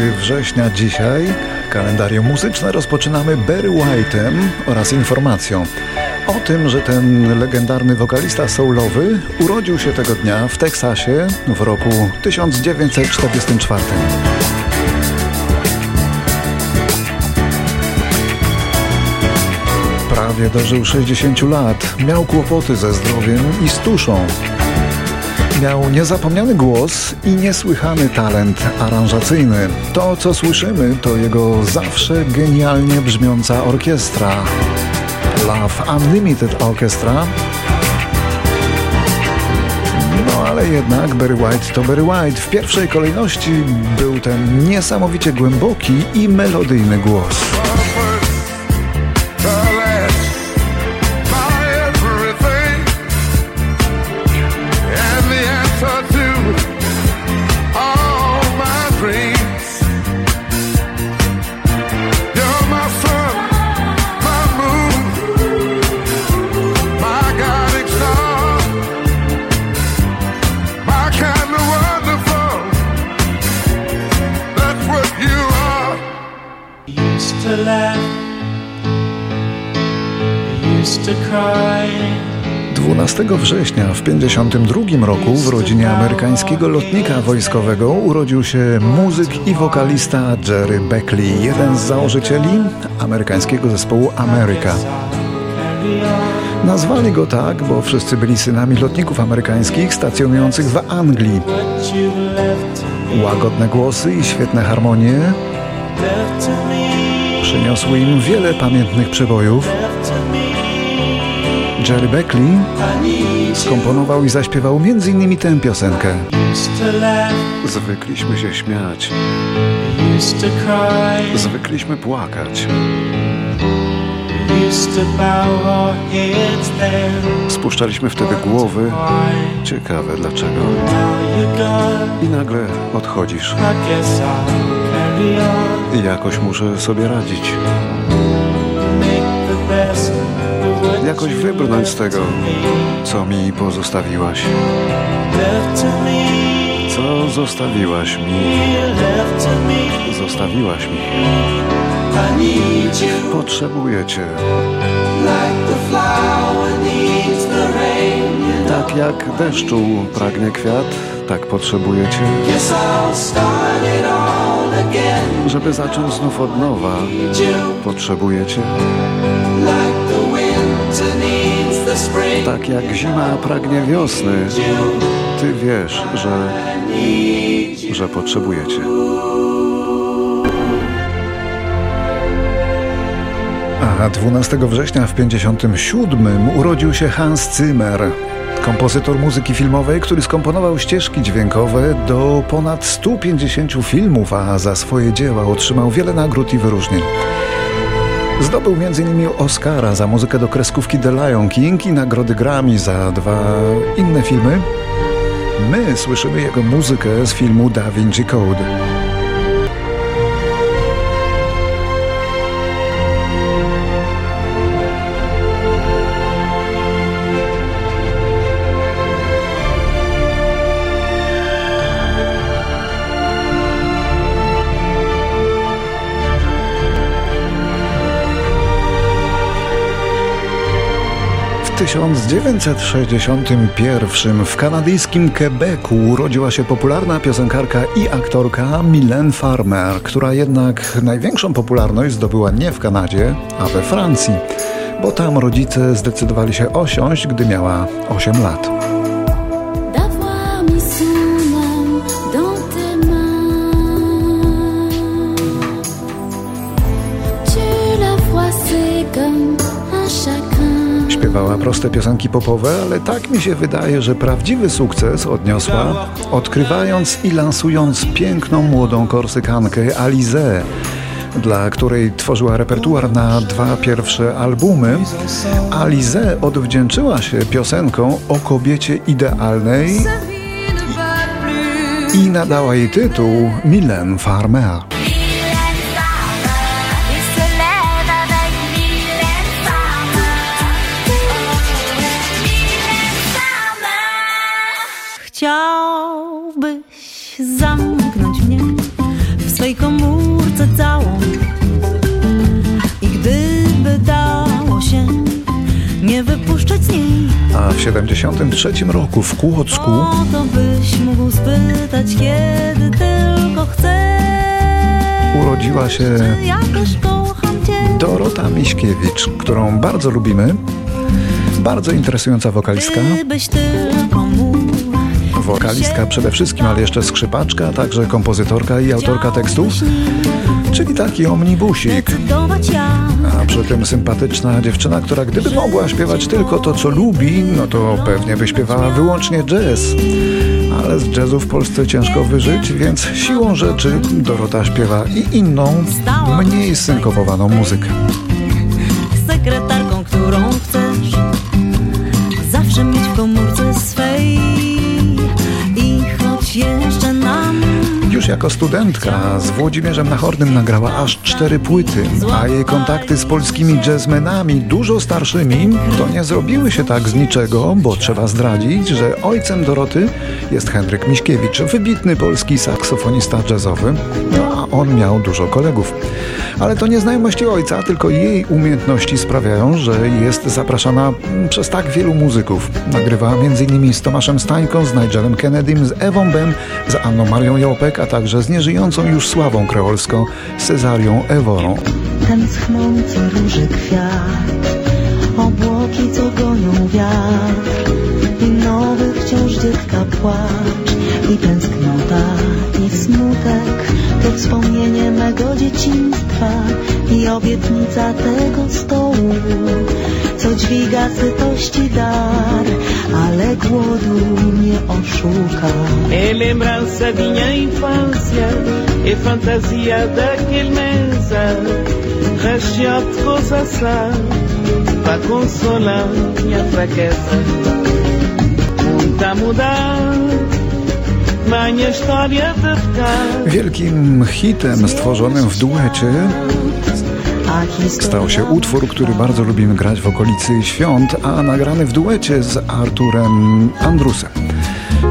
września dzisiaj. Kalendarium muzyczne rozpoczynamy Barry White'em oraz informacją o tym, że ten legendarny wokalista soulowy urodził się tego dnia w Teksasie w roku 1944. Prawie dożył 60 lat, miał kłopoty ze zdrowiem i z tuszą. Miał niezapomniany głos i niesłychany talent aranżacyjny. To, co słyszymy, to jego zawsze genialnie brzmiąca orkiestra. Love Unlimited Orchestra. No ale jednak Barry White to Barry White. W pierwszej kolejności był ten niesamowicie głęboki i melodyjny głos. To laugh, 12 września w 1952 roku w rodzinie amerykańskiego lotnika wojskowego urodził się muzyk i wokalista Jerry Beckley, jeden z założycieli amerykańskiego zespołu America. Nazwali go tak, bo wszyscy byli synami lotników amerykańskich stacjonujących w Anglii. Łagodne głosy i świetne harmonie Przyniosły im wiele pamiętnych przebojów. Jerry Beckley skomponował i zaśpiewał m.in. tę piosenkę. Zwykliśmy się śmiać. Zwykliśmy płakać. Spuszczaliśmy wtedy głowy. Ciekawe dlaczego. I nagle odchodzisz. Jakoś muszę sobie radzić. Jakoś wybrnąć z tego, co mi pozostawiłaś. Co zostawiłaś mi? Zostawiłaś mi. Potrzebuję Cię. Tak jak deszczu pragnie kwiat, tak potrzebuję Cię. Żeby zacząć znów od nowa, potrzebuję Cię. Tak jak zima pragnie wiosny, Ty wiesz, że, że potrzebuję Cię. A 12 września w 1957 urodził się Hans Zimmer, kompozytor muzyki filmowej, który skomponował ścieżki dźwiękowe do ponad 150 filmów, a za swoje dzieła otrzymał wiele nagród i wyróżnień. Zdobył m.in. Oscara za muzykę do kreskówki The Lion King i nagrody Grammy za dwa inne filmy. My słyszymy jego muzykę z filmu Da Vinci Code. 1961 w kanadyjskim Quebecu urodziła się popularna piosenkarka i aktorka Mylène Farmer, która jednak największą popularność zdobyła nie w Kanadzie, a we Francji, bo tam rodzice zdecydowali się osiąść, gdy miała 8 lat. Śpiewała proste piosenki popowe, ale tak mi się wydaje, że prawdziwy sukces odniosła, odkrywając i lansując piękną młodą korsykankę Alizę, dla której tworzyła repertuar na dwa pierwsze albumy. Alizę odwdzięczyła się piosenką o kobiecie idealnej i nadała jej tytuł Mylène Farmer. Chciałbyś zamknąć mnie w swej komórce całą. I gdyby dało się nie wypuszczać z niej. A w 73 roku w Kłodzku. O to byś mógł spytać, kiedy tylko chcesz. Urodziła się Dorota Miśkiewicz, którą bardzo lubimy. Bardzo interesująca wokalistka. Wokalistka przede wszystkim, ale jeszcze skrzypaczka, także kompozytorka i autorka tekstów. Czyli taki omnibusik. A przy tym sympatyczna dziewczyna, która gdyby mogła śpiewać tylko to, co lubi, no to pewnie by śpiewała wyłącznie jazz. Ale z jazzu w Polsce ciężko wyżyć, więc siłą rzeczy Dorota śpiewa i inną, mniej synkopowaną muzykę. Jako studentka z Włodzimierzem Nachornym nagrała aż cztery płyty, a jej kontakty z polskimi jazzmenami, dużo starszymi, to nie zrobiły się tak z niczego, bo trzeba zdradzić, że ojcem Doroty jest Henryk Miśkiewicz, wybitny polski saksofonista jazzowy, no a on miał dużo kolegów. Ale to nie znajomości ojca, tylko jej umiejętności sprawiają, że jest zapraszana przez tak wielu muzyków. Nagrywała m.in. z Tomaszem Stańką, z Nigelem Kennedym, z Ewą Bem, z Anną Marią Jopek, a także z nieżyjącą już sławą kreolską Cezarią Eworą. Ten schnący róży kwiat, obłoki co gonią wiatr. I nowy wciąż dziecka płacz i tęsknota i smutek. To wspomnienie mego dzieciństwa i obietnica tego stołu. Co dźwiga sytości dar, ale głodu nie oszuka. É lembrança minha infância, é fantasia daquele mesa, recheado de consolar minha fraqueza. Muita mudar, de. Wielkim hitem stworzonym w duecie Stał się utwór, który bardzo lubimy grać w okolicy świąt, a nagrany w duecie z Arturem Andrusem.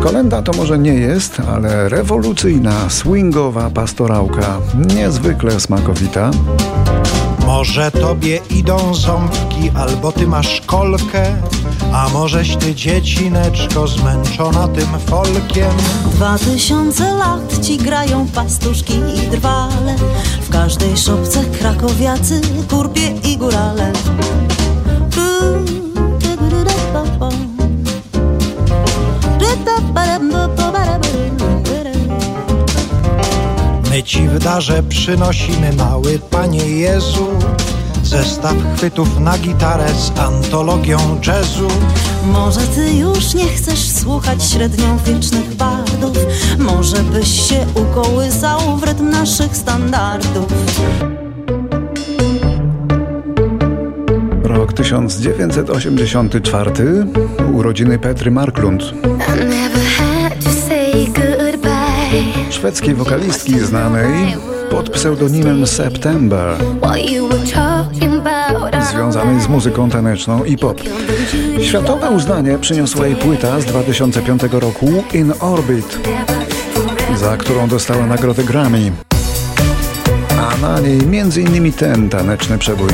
Kolenda to może nie jest, ale rewolucyjna, swingowa pastorałka, niezwykle smakowita. Może tobie idą ząbki, albo ty masz kolkę, a możeś ty dziecineczko zmęczona tym folkiem. Dwa tysiące lat ci grają pastuszki i drwale, w każdej szopce krakowiacy, kurpie i górale. My ci w darze przynosimy mały Panie Jezu. Zestaw chwytów na gitarę z antologią jazzu. Może ty już nie chcesz słuchać średniowiecznych bardów? Może byś się ukołysał w rytm naszych standardów? Rok 1984 Urodziny Petry Marklund szwedzkiej wokalistki znanej pod pseudonimem September, związanej z muzyką taneczną i pop. Światowe uznanie przyniosła jej płyta z 2005 roku In Orbit, za którą dostała nagrodę Grammy. A na niej m.in. ten taneczny przebój.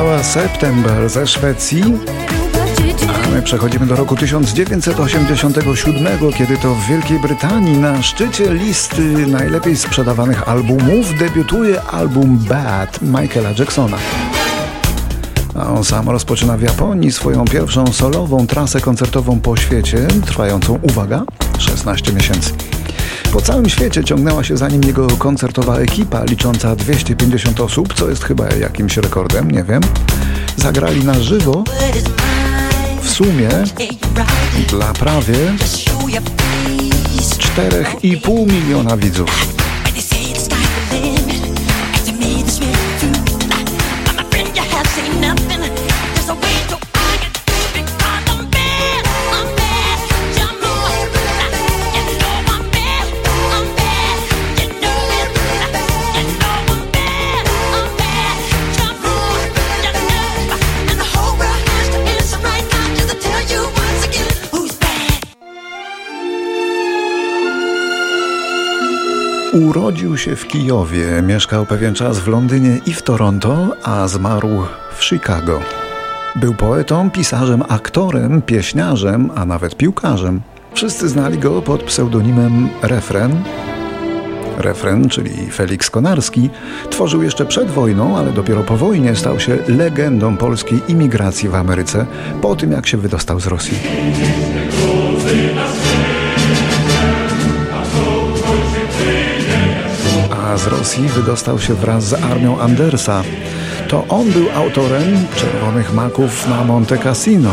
Śpiewała September ze Szwecji. A my przechodzimy do roku 1987, kiedy to w Wielkiej Brytanii na szczycie listy najlepiej sprzedawanych albumów debiutuje album Bad Michaela Jacksona. A on sam rozpoczyna w Japonii swoją pierwszą solową trasę koncertową po świecie, trwającą, uwaga, 16 miesięcy. Po całym świecie ciągnęła się za nim jego koncertowa ekipa, licząca 250 osób, co jest chyba jakimś rekordem, nie wiem. Zagrali na żywo w sumie dla prawie 4,5 miliona widzów. Urodził się w Kijowie, mieszkał pewien czas w Londynie i w Toronto, a zmarł w Chicago. Był poetą, pisarzem, aktorem, pieśniarzem, a nawet piłkarzem. Wszyscy znali go pod pseudonimem Refren. Refren, czyli Felix Konarski, tworzył jeszcze przed wojną, ale dopiero po wojnie stał się legendą polskiej imigracji w Ameryce, po tym jak się wydostał z Rosji. Z Rosji wydostał się wraz z armią Andersa. To on był autorem Czerwonych Maków na Monte Cassino.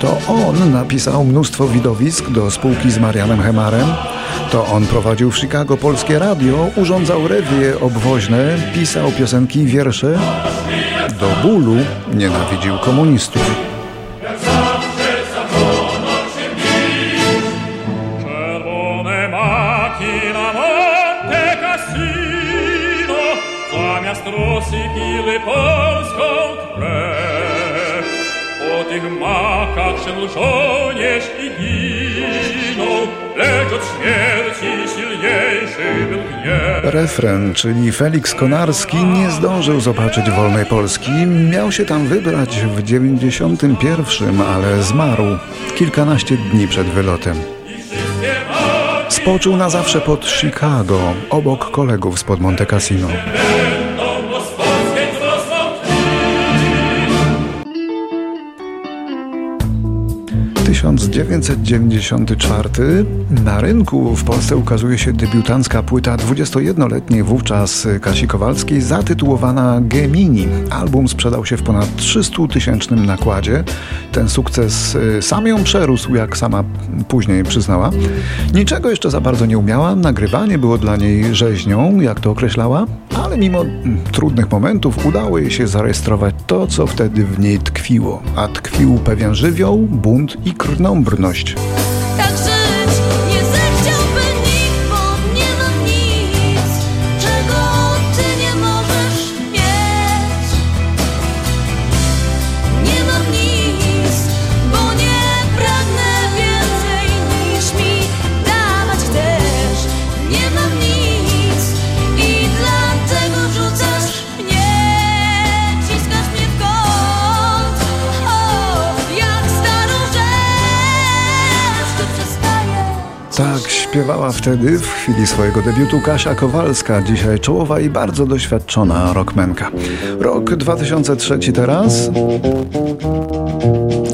To on napisał mnóstwo widowisk do spółki z Marianem Hemarem. To on prowadził w Chicago polskie radio, urządzał rewie obwoźne, pisał piosenki i wiersze. Do bólu nienawidził komunistów. Piły polską krew. Po tych makach szedł żołnierz i ginął, lecz od śmierci silniejszy był gniew. Refren, czyli Felix Konarski, nie zdążył zobaczyć wolnej Polski. Miał się tam wybrać w 91, ale zmarł kilkanaście dni przed wylotem. Spoczął na zawsze pod Chicago, obok kolegów spod Monte Cassino. 1994 na rynku w Polsce ukazuje się debiutancka płyta 21-letniej wówczas Kasi Kowalskiej zatytułowana Gemini. Album sprzedał się w ponad 300 tysięcznym nakładzie. Ten sukces y, sam ją przerósł, jak sama później przyznała. Niczego jeszcze za bardzo nie umiała, nagrywanie było dla niej rzeźnią, jak to określała, ale mimo mm, trudnych momentów udało jej się zarejestrować to, co wtedy w niej tkwiło. A tkwił pewien żywioł, bunt i Tak wtedy, w chwili swojego debiutu, Kasia Kowalska, dzisiaj czołowa i bardzo doświadczona rockmenka. Rok 2003 teraz.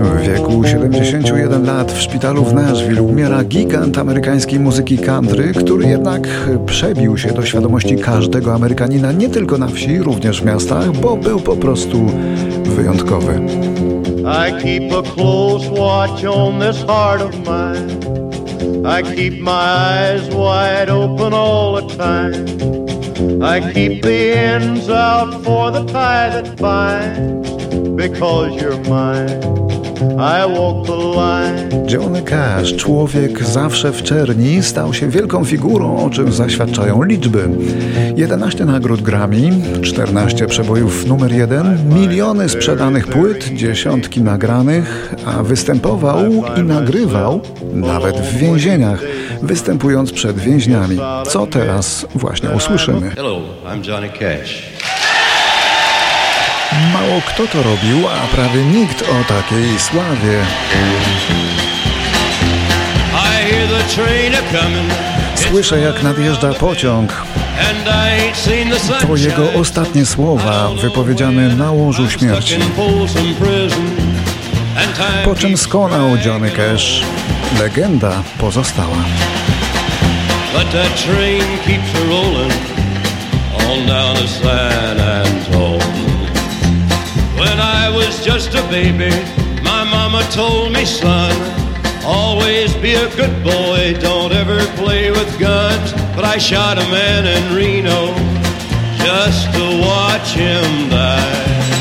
W wieku 71 lat w szpitalu w Nashville umiera gigant amerykańskiej muzyki country, który jednak przebił się do świadomości każdego Amerykanina nie tylko na wsi, również w miastach, bo był po prostu wyjątkowy. I keep a close watch on this heart of mine. I keep my eyes wide open all the time. I keep the ends out for the tie that binds because you're mine. Johnny Cash, człowiek zawsze w czerni, stał się wielką figurą, o czym zaświadczają liczby. 11 nagród Grammy, 14 przebojów numer 1, miliony sprzedanych płyt, dziesiątki nagranych, a występował i nagrywał nawet w więzieniach, występując przed więźniami. Co teraz właśnie usłyszymy. Hello, I'm Johnny Cash. Mało kto to robił, a prawie nikt o takiej sławie. Słyszę, jak nadjeżdża pociąg. To jego ostatnie słowa, wypowiedziane na łożu śmierci. Po czym skonał Johnny Cash. Legenda pozostała. But that train keeps rolling on down to San baby, my mama told me, son, always be a good boy, don't ever play with guns. But I shot a man in Reno just to watch him die.